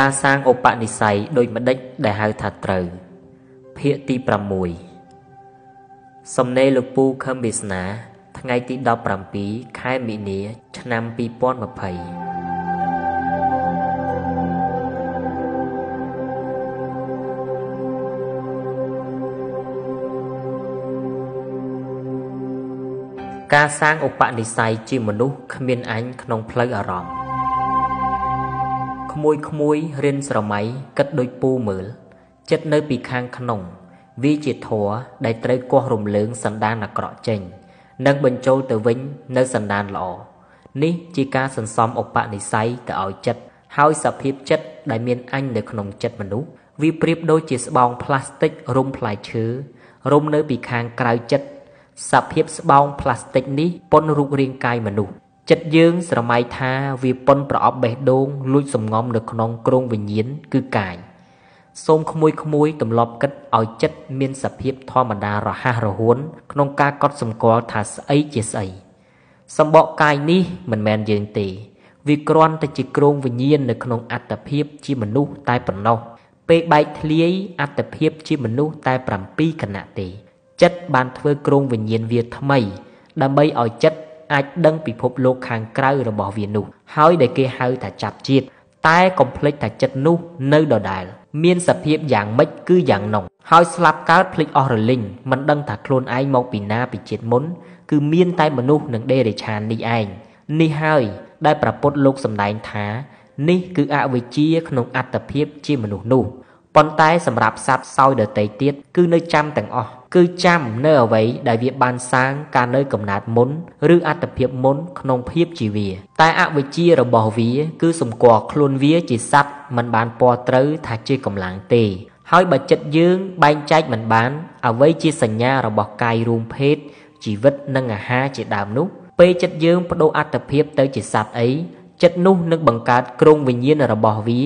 ការសាងឧបនិស្ស័យដោយម្ដេចដែលហៅថាត្រូវភាគទី6សំណេរលោកពូខឹមវាសនា ថ្ងៃទី17ខែមីនា ឆ្នាំ2020ការសាងឧបនិស្ស័យជាមនុស្សគ្មានអញក្នុងផ្លូវអារម្មណ៍ ក្មួយក្មួយរិនស្រមៃគិតដូចពូមើល ចិត្តនៅពីខាងក្នុងវាជាធัวដែលត្រូវកោះរំលើងសន្តានអាក្រក់ចេញ និងបញ្ចូលទៅវិញនៅសន្តានល្អនេះជាការសន្សំឧបនិស្ស័យទៅឲ្យចិត្តហើយសភាពចិត្តដែលមានអញនៅក្នុងចិត្តមនុស្សវាប្រៀបដូចជាស្បោងផ្លាស្ទិករុំផ្លែឈើរុំនៅពីខាងក្រៅចិត្តសភាពស្បោងផ្លាស្ទិកនេះពន់រូបរាងកាយមនុស្ស ចិត្តយើងស្រមៃថាវាប៉ុនប្រអប់បេះដូងលួចសំងំនៅក្នុងគ្រោងវិញ្ញាណគឺកាយសូមក្មួយក្មួយទម្លាប់គិតឲ្យចិត្តមានសភាពធម្មតារហ័សរហួនក្នុងការកត់សម្គាល់ថាស្អីជាស្អីសម្បកកាយនេះមិនមែនយើងទេ វាគ្រាន់តែជាគ្រោងវិញ្ញាណនៅក្នុងអត្តភាពជាមនុស្សតែប៉ុណ្ណោះពេលបែកធ្លាយអត្តភាពជាមនុស្សតែ7គណៈទេ ចិត្តបានធ្វើគ្រោងវិញ្ញាណវាថ្មី ដើម្បីឲ្យចិត្ត អាចដឹងពិភពលោកខាងក្រៅរបស់វានោះ ហើយដែលគេហៅថាចាប់ជាតិតែកុំភ្លេចថាចិត្តនោះនៅដដែល មានសភាពយ៉ាងម៉េចគឺយ៉ាងនោះហើយស្លាប់កើតភ្លេចអស់រលីងមិនដឹងថាខ្លួនឯងមកពីណាពីជាតិមុន គឺមានតែមនុស្សនឹងដេរិឆាននេះឯងនេះហើយដែលប្រពុតលោកសម្ដែងថា នេះគឺអវិជ្ជាក្នុងអត្តភាពជាមនុស្សនោះប៉ុន្តែសម្រាប់សត្វសោយដតីទៀតគឺនៅចាំទាំងអស់ គឺចាំនៅអ្វីដែលវាបានសាងកាលនៅកំណើតមុនឬអត្តភាពមុនក្នុងភាពជាវា តែអវិជ្ជារបស់វា គឺសម្គាល់ខ្លួនវាជាសត្វមិនបានពណ៌ត្រូវថាជាកម្លាំងទេ ហើយបើចិត្តយើងបែងចែកមិនបាន អ្វីជាសញ្ញារបស់កាយរួមភេទជីវិតនិងអាហារជាដើមនោះ ពេលចិត្តយើងបដូរអត្តភាពទៅជាសត្វអីចិត្តនោះនឹងបង្កើតគ្រោងវិញ្ញាណរបស់វា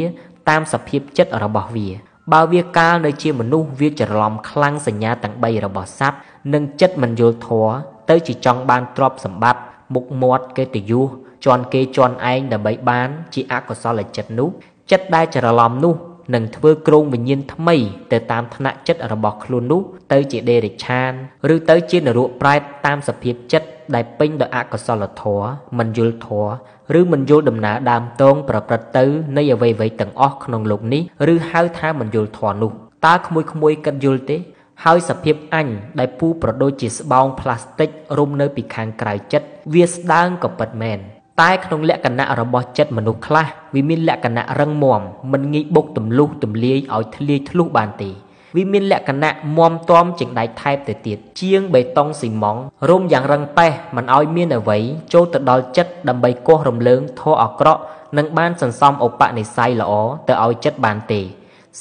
តាមសភាពចិត្តរបស់វា បើវាកាលនៅជាមនុស្សវាច្រឡំខ្លាំងសញ្ញាទាំង3របស់សត្វនិងចិត្តមិនយល់ធម៌ទៅជាចង់បានទ្រព្យសម្បត្តិមុខមាត់កិត្តិយសជន់គេជន់ឯងដើម្បីបានជាអកុសលចិត្តនោះចិត្តដែលច្រឡំនោះនឹងធ្វើគ្រោងវិញ្ញាណថ្មីទៅតាមថ្នាក់ចិត្តរបស់ខ្លួននោះទៅជាដេរិឆាន ឬទៅជានរកប្រែតតាមសភាពចិត្ត ដែលពេញដោយអកុសលធម៌មិនយល់ធម៌ឬមិនយល់ដំណើរដើមតងប្រព្រឹត្តទៅនៃអ្វីៗទាំងអស់ក្នុងលោកនេះឬហៅថាមិនយល់ធម៌នោះតើក្មួយក្មួយគិតយល់ទេហើយសភាពអញដែលពូប្រដូចជាស្បោងផ្លាស្ទិករុំនៅពីខាងក្រៅចិត្តវាស្ដើងក៏ពិតមែនតែក្នុងលក្ខណៈរបស់ចិត្តមនុស្សខ្លះវាមានលក្ខណៈរឹងមាំមិនងាយបុកទម្លុះទម្លាយឲ្យធ្លាយធ្លុះបានទេ វាមានលក្ខណៈមាំទាំជាងដៃថែបទៅទៀតជាងបេតុងស៊ីម៉ង់រុំយ៉ាងរឹងប៉េះមិនឲ្យមានអ្វីចូលទៅដល់ចិត្តដើម្បីកោះរំលើងធរអាក្រក់និងបានសន្សំឧបនិស្ស័យល្អទៅឲ្យចិត្តបានទេ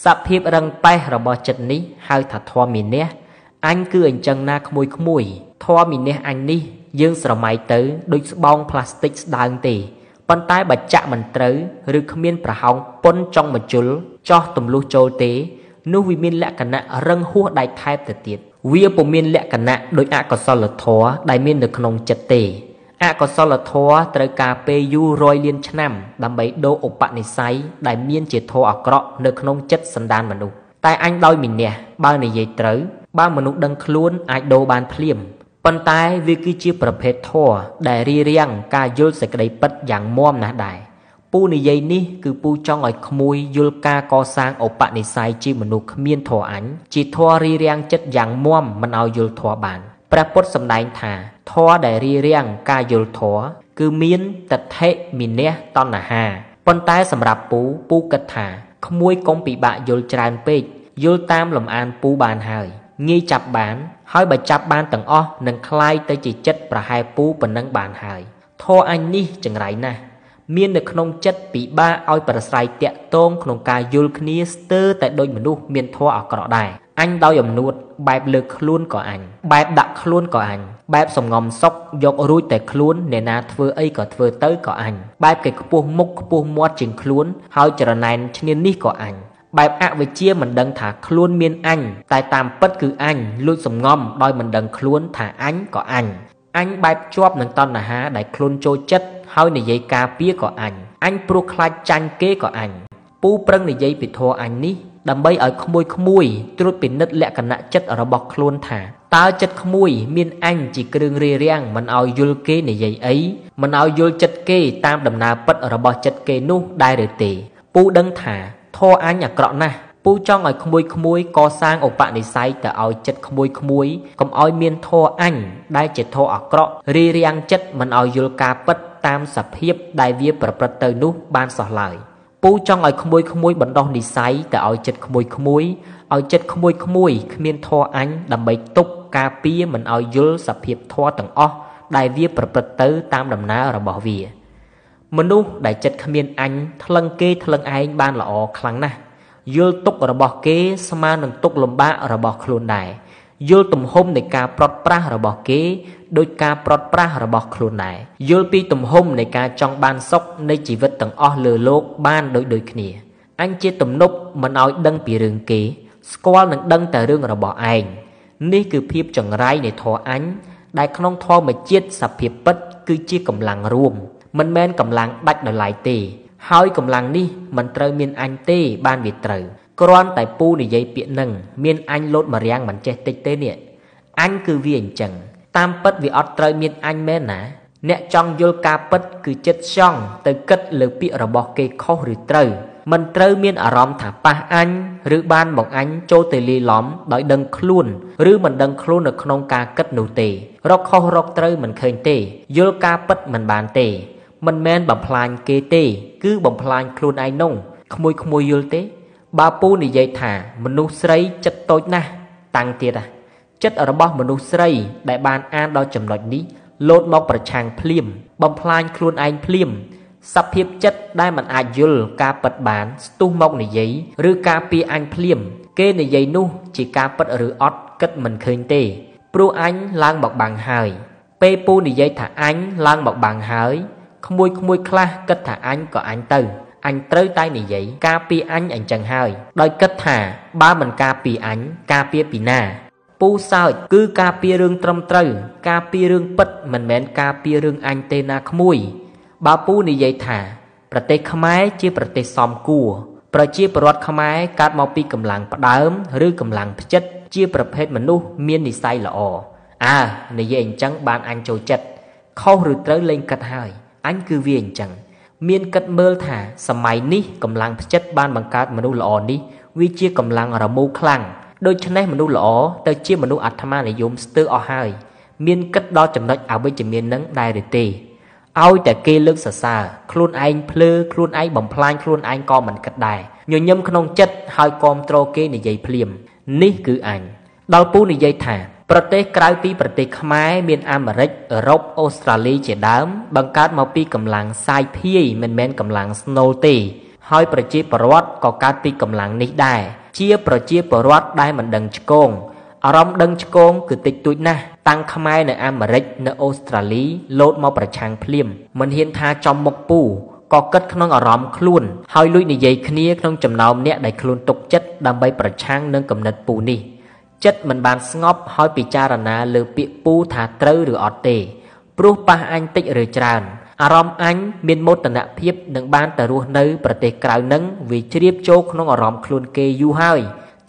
សភាពរឹងប៉េះរបស់ចិត្តនេះហៅថាធម៌មីនះអញគឺអញ្ចឹងណាក្មួយក្មួយធម៌មីនះអញនេះយើងស្រមៃទៅដូចស្បោងផ្លាស្ទិកស្ដើងទេប៉ុន្តែបើចាក់មិនត្រូវឬគ្មានប្រហោងពុនចង់បញ្ជុលចោះទម្លុះចូលទេ នោះវាមានលក្ខណៈរឹងហួសដៃថែបទៅទៀតវាពុំមានលក្ខណៈដូចអកុសលធម៌ដែលមាននៅក្នុងចិត្តទេអកុសលធម៌ត្រូវការពេលយូររយលានឆ្នាំដើម្បីដូរឧបនិស្ស័យដែលមានជាធម៌អាក្រក់នៅក្នុងចិត្តសន្តានមនុស្សតែអញដោយមានះបើនិយាយត្រូវបើមនុស្សដឹងខ្លួនអាចដូរបានភ្លាមប៉ុន្តែវាគឺជាប្រភេទធម៌ដែលរៀបរៀងការយល់សេចក្តីពិតយ៉ាងមាំណាស់ដែរ ពូនិយាយនេះគឺពូចង់ឲ្យក្មួយយល់ការកសាងឧបនិស្ស័យជាមនុស្សគ្មានធម៌អញជាធម៌រីរាំងចិត្តយ៉ាងមាំមិនឲ្យយល់ធម៌បានព្រះពុទ្ធសម្ដែងថាធម៌ដែលរីរាំងការយល់ធម៌គឺមានតថេមីនះតណ្ហាប៉ុន្តែសម្រាប់ពូពូគិតថាក្មួយកុំពិបាកយល់ច្រើនពេកយល់តាមលំអានពូបានហើយងាយចាប់បាន ហើយបើចាប់បានទាំងអស់នឹងคลายទៅជាចិត្តប្រហែលពូប៉ុណ្ណឹងបានហើយធរអញនេះចង្រៃណាស់ មាននៅក្នុងចិត្តពិបាកឲ្យប្រស្រ័យតាក់ទងក្នុងការយល់គ្នាស្ទើរតែដូចមនុស្សមានធម៌អាក្រក់ដែរអញដោយអំនួតបែបលើកខ្លួនក៏អញបែបដាក់ខ្លួនក៏អញបែបសំងំសុកយករួចតែខ្លួនអ្នកណាធ្វើអីក៏ធ្វើទៅក៏អញបែបគេខ្ពស់មុខខ្ពស់មាត់ជាងខ្លួនហើយចរណែនឈ្នាននេះក៏អញបែបអវិជ្ជាមិនដឹងថាខ្លួនមានអញតែតាមពិតគឺអញលួចសំងំដោយមិនដឹងខ្លួនថាអញក៏អញអញបែបជាប់នឹងតណ្ហាដែលខ្លួនចូលចិត្ត ហើយនិយាយការពារក៏អញអញព្រោះខ្លាចចាញ់គេក៏អញពូប្រឹងនិយាយពីធរអញនេះដើម្បីឲ្យក្មួយក្មួយត្រួតពិនិត្យលក្ខណៈចិត្តរបស់ខ្លួនថាតើចិត្តក្មួយមានអញជាគ្រឿងរារាំងមិនឲ្យយល់គេនិយាយអីមិនឲ្យយល់ចិត្តគេតាមដំណើរពិតរបស់ចិត្តគេនោះដែរឬទេពូដឹងថាធរអញអាក្រក់ណាស់ពូចង់ឲ្យក្មួយក្មួយកសាងឧបនិស្ស័យទៅឲ្យចិត្តក្មួយក្មួយកុំឲ្យមានធរអញដែលជាធរអាក្រក់រារាំងចិត្តមិនឲ្យយល់ការពិត តាមសភាពដែលវាប្រព្រឹត្តទៅនោះបានសោះឡើយពូចង់ឲ្យក្មួយក្មួយបណ្ដោះនិស្ស័យទៅឲ្យចិត្តក្មួយក្មួយឲ្យចិត្តក្មួយក្មួយគ្មានធរអញដើម្បីទប់ការពារមិនឲ្យយល់សភាពធរទាំងអស់ដែលវាប្រព្រឹត្តទៅតាមដំណើររបស់វា មនុស្សដែលចិត្តគ្មានអញថ្លឹងគេថ្លឹងឯងបានល្អខ្លាំងណាស់យល់ទុករបស់គេស្មើនឹងទុកលំបាករបស់ខ្លួនដែរ យល់ទំហំនៃការប្រត់ប្រាស់របស់គេដោយការប្រត់ប្រាស់របស់ខ្លួនដែរយល់ពីទំហំនៃការចង់បានសុខនៃជីវិតទាំងអស់លើโลกបានដូចដូចគ្នាអញជាទំនប់មិនឲ្យដឹងពីរឿងគេ ស្គាល់នឹងដឹងតែរឿងរបស់ឯងនេះគឺភាពចង្រៃនៃធម៌អញដែលក្នុងធម៌ជាតិសភាពពិតគឺជាកម្លាំងរួម មិនមែនកម្លាំងដាច់ដោយឡែកទេហើយកម្លាំងនេះមិនត្រូវមានអញទេបានវាត្រូវ គ្រាន់តែពូនិយាយពាក្យនឹងមានអញលោតមរាំងមិនចេះតិចទេនេះអញគឺវាអញ្ចឹងតាមពិតវាអត់ត្រូវមានអញមែនណា អ្នកចង់យល់ការពិតគឺចិត្តចង់ទៅគិតលើពាក្យរបស់គេខុសឬត្រូវមិនត្រូវមានអារម្មណ៍ថាប៉ះអញឬបានមកអញចូលទៅលាយឡំដោយដឹងខ្លួនឬមិនដឹងខ្លួននៅក្នុងការគិតនោះទេ រកខុសរកត្រូវមិនឃើញទេ យល់ការពិតមិនបានទេ មិនមែនបំផ្លាញគេទេ គឺបំផ្លាញខ្លួនឯងនោះក្មួយក្មួយយល់ទេ បើពូនិយាយថាមនុស្សស្រីចិត្តតូចណាស់តាំងទៀតចិត្តរបស់មនុស្សស្រីដែលបានអានដល់ចំណុចនេះលោតមកប្រឆាំងភ្លាម បំផ្លាញខ្លួនឯងភ្លាមសភាពចិត្តដែលមិនអាចយល់ការពិតបានស្ទុះមកនិយាយឬការពីអញភ្លាម គេនិយាយនោះជាការពិតឬអត់គិតមិនឃើញទេព្រោះអញឡើងមកបាំងហើយ ពេលពូនិយាយថាអញឡើងមកបាំងហើយក្មួយក្មួយខ្លះគិតថាអញក៏អញទៅ អញត្រូវតែនិយាយការពីអញអញ្ចឹងហើយ ដោយគិតថាបើមិនការពីអញការពីពីណាពូសើចគឺការពីរឿងត្រឹមត្រូវ ការពីរឿងពិតមិនមែនការពីរឿងអញទេណាក្មួយបើពូនិយាយថា ប្រទេសខ្មែរជាប្រទេសសមគួរប្រជាពលរដ្ឋខ្មែរកើតមកពីកម្លាំងផ្ដើម ឬកម្លាំងផ្ចិត ជាប្រភេទមនុស្សមាននិស្ស័យល្អអើនិយាយអញ្ចឹងបានអញចូលចិត្តខុសឬត្រូវលេងគិតហើយអញគឺវាអញ្ចឹង មានគិតមើលថាសម័យនេះកម្លាំងផ្ចិតបានបង្កើតមនុស្សល្អនេះវាជាកម្លាំងរមូរខ្លាំងដូច្នេះមនុស្សល្អទៅជាមនុស្សអាត្មានិយមស្ទើរអស់ហើយមានគិតដល់ចំណុចអវិជ្ជមាននឹងដែរឬទេឲ្យតែគេលើកសរសើរខ្លួនឯងភ្លើខ្លួនឯងបំផ្លាញខ្លួនឯងក៏មិនគិតដែរញញឹមក្នុងចិត្តហើយគាំទ្រគេនិយាយភ្លាម នេះគឺអញដល់ពូនិយាយថា ប្រទេសក្រៅពីប្រទេសខ្មែរមានអាមេរិកអឺរ៉ុបអូស្ត្រាលីជាដើម បង្កើតមកពីកម្លាំងសាយភាយមិនមែនកម្លាំងស្នូលទេ ហើយប្រជាពលរដ្ឋក៏កើតពីកម្លាំងនេះដែរជាប្រជាពលរដ្ឋដែលមិនដឹងឆ្គងអារម្មណ៍ដឹងឆ្គងគឺតិចតួចណាស់តាំងខ្មែរនៅអាមេរិកនៅអូស្ត្រាលីលោតមកប្រឆាំងភ្លាមមិនហ៊ានថាចំមុខពូក៏គិតក្នុងអារម្មណ៍ខ្លួនហើយលួចនិយាយគ្នាក្នុងចំណោមអ្នកដែលខ្លួនទុកចិត្តដើម្បីប្រឆាំងនឹងគំនិតពូនេះ ចិត្តមិនបានស្ងប់ហើយពិចារណាលើពាក្យពូថាត្រូវឬអត់ទេ ព្រោះប៉ះអញតិចឬច្រើនអារម្មណ៍អញមានមោទនភាពនឹងបានទៅរស់នៅប្រទេសក្រៅនឹងវាជ្រាបចូលក្នុងអារម្មណ៍ខ្លួនគេយូរហើយ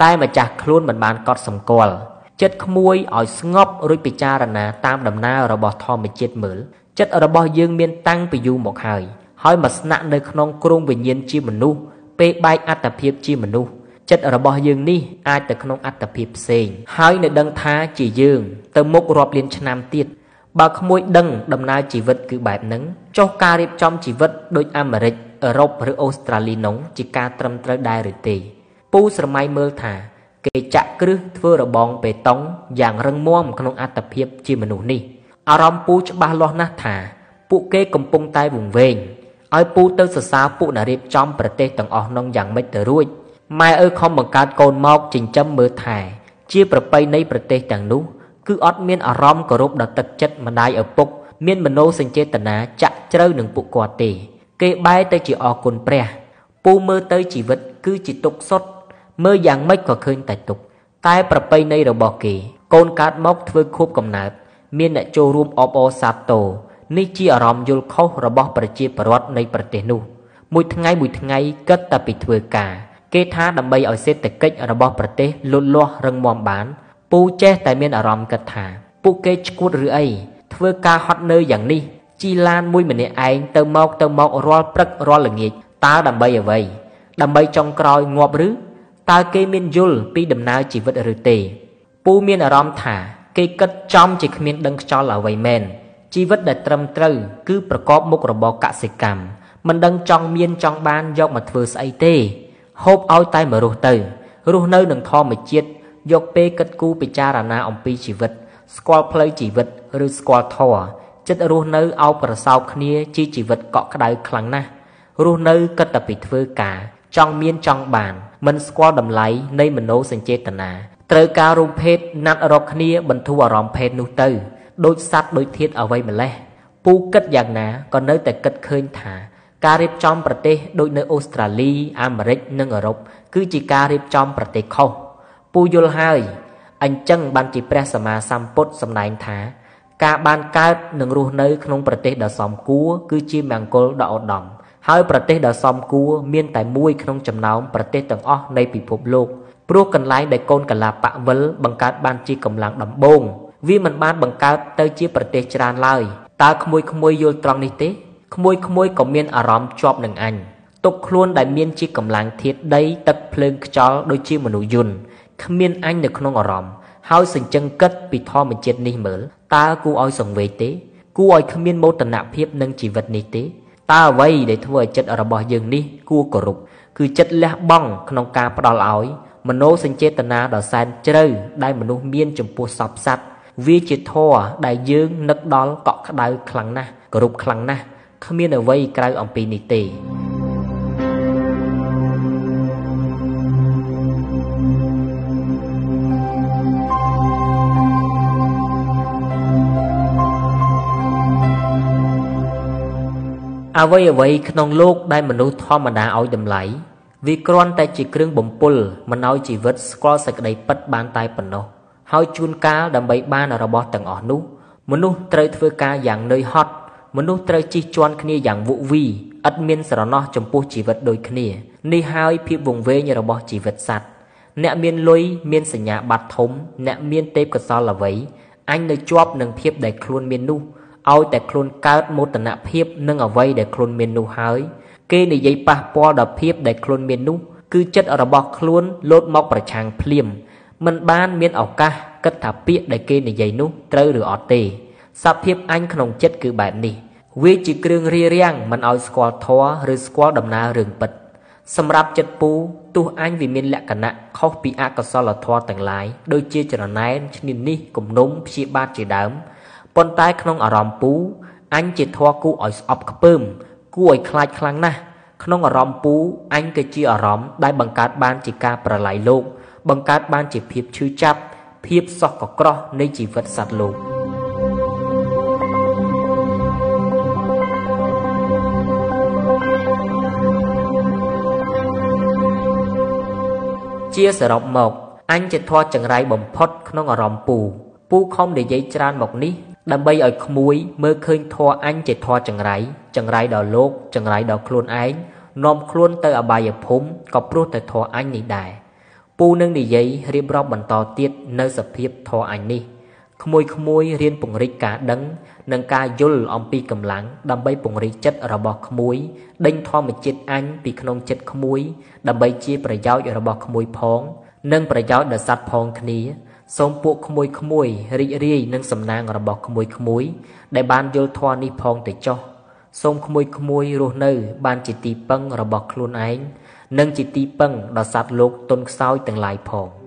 តែម្ចាស់ខ្លួនមិនបានកត់សម្គាល់ចិត្តក្មួយឲ្យស្ងប់រួចពិចារណាតាមដំណើររបស់ធម្មជាតិមើលចិត្តរបស់យើងមានតាំងពីយូរមកហើយហើយមកស្នាក់នៅក្នុងគ្រងវិញ្ញាណជាមនុស្សពេលបែកអត្តភាពជាមនុស្ស ចិត្តរបស់យើងនេះអាចទៅក្នុងអត្តភាពផ្សេង ហើយនៅដឹងថាជាយើង ទៅមុខរាប់លានឆ្នាំទៀតបើក្មួយដឹងដំណើរជីវិតគឺបែបហ្នឹងចុះការរៀបចំជីវិតដូចអាមេរិកអឺរ៉ុបឬអូស្ត្រាលីនោះជាការត្រឹមត្រូវដែរឬទេពូស្រមៃមើលថាគេចាក់គ្រឹះធ្វើរបងបេតុងយ៉ាងរឹងមាំក្នុងអត្តភាពជាមនុស្សនេះអារម្មណ៍ពូច្បាស់លាស់ណាស់ថាពួកគេកំពុងតែវង្វេងឲ្យពូទៅសរសើរពួកអ្នករៀបចំប្រទេសទាំងអស់នោះយ៉ាងម៉េចទៅរួច ម៉ែឪខំបង្កើតកូនមកចិញ្ចឹមមើលថែ ជាប្រពៃនៃប្រទេសទាំងនោះ គឺអត់មានអារម្មណ៍គោរពដល់ទឹកចិត្តម្ដាយឪពុក មានមโนសញ្ចេតនាចាក់ជ្រៅនឹងពួកគាត់ទេ គេបែរទៅជាអគុណព្រះ ពូមើលទៅជីវិតគឺជាទុកសុទ្ធមើលយ៉ាងម៉េចក៏ឃើញតែទុក តែប្រពៃណីរបស់គេ កូនកើតមកធ្វើខួបកំណើតមានអ្នកចូលរួមអបអរសាទរនេះជាអារម្មណ៍យល់ខុសរបស់ប្រជាពលរដ្ឋនៃប្រទេសនោះ មួយថ្ងៃមួយថ្ងៃគិតតែពីធ្វើការ គេថាដើម្បីឲ្យសេដ្ឋកិច្ចរបស់ប្រទេសលូតលាស់រឹងមាំបាន ពូចេះតែមានអារម្មណ៍គិតថា ពួកគេឈួតឬអីធ្វើការហត់នឿយយ៉ាងនេះជីឡានមួយម្នាក់ឯងទៅមកទៅមករាល់ព្រឹករាល់ល្ងាចតើដើម្បីអ្វីដើម្បីចុងក្រោយងាប់ឬតើគេមានយល់ពីដំណើរជីវិតឬទេពូមានអារម្មណ៍ថាគេគិតចំជាគ្មានដឹងខ្យល់អ្វីមែនជីវិតដែលត្រឹមត្រូវគឺប្រកបមុខរបរកសិកម្មមិនដឹងចង់មានចង់បានយកមកធ្វើស្អីទេ ហូបឲ្យតែមករស់ទៅរស់នៅនឹងធម្មជាតិយកពេលគិតគូរពិចារណាអំពីជីវិត ស្គាល់ផ្លូវជីវិតឬស្គាល់ធម៌ចិត្តរស់នៅអោបប្រសោបគ្នាជាជីវិតកក់ក្ដៅខ្លាំងណាស់រស់នៅគិតតែពីធ្វើការចង់មានចង់បានមិនស្គាល់តម្លៃនៃមโนសញ្ចេតនាត្រូវការរូបភេទណាត់រកគ្នាបន្ធូរអារម្មណ៍ភេទនោះទៅដូចសัตว์ដូចធាតអ្វីម្លេះពូគិតយ៉ាងណាក៏នៅតែគិតឃើញថា ការរៀបចំប្រទេសដូចនៅអូស្ត្រាលីអាមេរិកនិងអឺរ៉ុបគឺជាការរៀបចំប្រទេសខុសពូយល់ហើយអញ្ចឹងបានជាព្រះសម្មាសម្ពុទ្ធសម្ដែងថា ការបានកើតនិងរស់នៅក្នុងប្រទេសដ៏សមគួរគឺជាមង្គលដ៏ឧត្តមហើយប្រទេសដ៏សមគួរមានតែមួយក្នុងចំណោមប្រទេសទាំងអស់នៃពិភពលោកព្រោះកន្លែងដែលកូនកលាបៈវិលបង្កើតបានជាកម្លាំងដំបូងវាមិនបានបង្កើតទៅជាប្រទេសច្រើនឡើយតើក្មួយក្មួយយល់ត្រង់នេះទេ ក្មួយក្មួយក៏មានអារម្មណ៍ជាប់នឹងអញទុកខ្លួនដែលមានជាកម្លាំងធាតដីទឹកភ្លើងខ្យល់ដូចជាមនុស្សយន្តគ្មានអញនៅក្នុងអារម្មណ៍ហើយសញ្ជឹងគិតពីធម្មជាតិនេះមើលតើគួរឲ្យសង្វេគទេគួរឲ្យគ្មានមោទនភាពនឹងជីវិតនេះទេតើអ្វីដែលធ្វើឲ្យចិត្តរបស់យើងនេះគួរគោរពគឺចិត្តលះបង់ក្នុងការផ្ដល់ឲ្យមโนសញ្ចេតនាដ៏សែនជ្រៅដែលមនុស្សមានចំពោះសពសត្វវាជាធម៌ដែលយើងនឹកដល់កក់ក្ដៅខ្លាំងណាស់គោរពខ្លាំងណាស់ គ្មានអ្វីក្រៅអំពីនេះទេអ្វីអ្វីក្នុងលោកដែលមនុស្សធម្មតាឲ្យតម្លៃវាគ្រាន់តែជាគ្រឿងបំពុលមិនឲ្យជីវិតស្គាល់សេចក្តីពិតបានតែប៉ុណ្ណោះហើយជួនកាលដើម្បីបានរបស់ទាំងអស់នោះ មនុស្សត្រូវធ្វើការយ៉ាងនឿយហត់ មនុស្សត្រូវជិះជាន់គ្នាយ៉ាងវុវីឥតមានស្រណោះចំពោះជីវិតដូចគ្នានេះហើយភាពវង្វេងរបស់ជីវិតសត្វអ្នកមានលុយមានសញ្ញាបត្រធំ អ្នកមានទេពកោសលអ្វីអញនៅជាប់នឹងភាពដែលខ្លួនមាននោះឲ្យតែខ្លួនកើតមោទនភាពនឹងអ្វីដែលខ្លួនមាននោះហើយ គេនិយាយប៉ះពាល់ដល់ភាពដែលខ្លួនមាននោះគឺចិត្តរបស់ខ្លួនលោតមកប្រឆាំងភ្លាមមិនបានមានឱកាសគិតថាពាក្យដែលគេនិយាយនោះត្រូវឬអត់ទេសភាពអញក្នុងចិត្តគឺបែបនេះ វាជាគ្រឿងរារាំងមិនឲ្យស្គាល់ធម៌ឬស្គាល់ដំណើររឿងពិត សម្រាប់ចិត្តពូទោះអញវាមានលក្ខណៈខុសពីអកុសលធម៌ទាំងឡាយដូចជាចរណែនឈ្នានេះគំនុំព្យាបាទជាដើមប៉ុន្តែក្នុងអារម្មណ៍ពូអញជាធម៌គូឲ្យស្អប់ខ្ពើម គួរឲ្យខ្លាចខ្លាំងណាស់ក្នុងអារម្មណ៍ពូអញគឺជាអារម្មណ៍ដែលបង្កើតបានជាការប្រឡាយលោក បង្កើតបានជាភាពឈឺចាប់ភាពសោះកក្រោះនៃជីវិតសត្វលោក ជាសរុបមកអញជាធေါ်ចង្រៃបំផុតក្នុងអារម្មណ៍ពូពូខំនិយាយច្រើនមកនេះដើម្បីឲ្យក្មួយមើលឃើញធေါ်អញជាធေါ်ចង្រៃចង្រៃដល់លោកចង្រៃដល់ខ្លួនឯងនាំខ្លួនទៅអបាយភូមិក៏ព្រោះតែធေါ်អញនេះដែរពូនឹងនិយាយរៀបរាប់បន្តទៀតនៅសភាពធေါ်អញនេះ ក្មួយក្មួយរៀនពង្រីកការដឹង និងការយល់អំពីកម្លាំងដើម្បីពង្រីកចិត្តរបស់ក្មួយដេញធម្មជាតិអញពីក្នុងចិត្តក្មួយ ដើម្បីជាប្រយោជន៍របស់ក្មួយផង និងប្រយោជន៍ដល់សត្វផងគ្នាសូមពួកក្មួយក្មួយរីករាយនឹងសំណាងរបស់ក្មួយក្មួយដែលបានយល់ធម៌នេះផងទៅចុះសូមក្មួយក្មួយរស់នៅ បានជាទីពឹងរបស់ខ្លួនឯងនិងជាទីពឹងដល់សត្វលោកទុនខ្សោយទាំងឡាយផង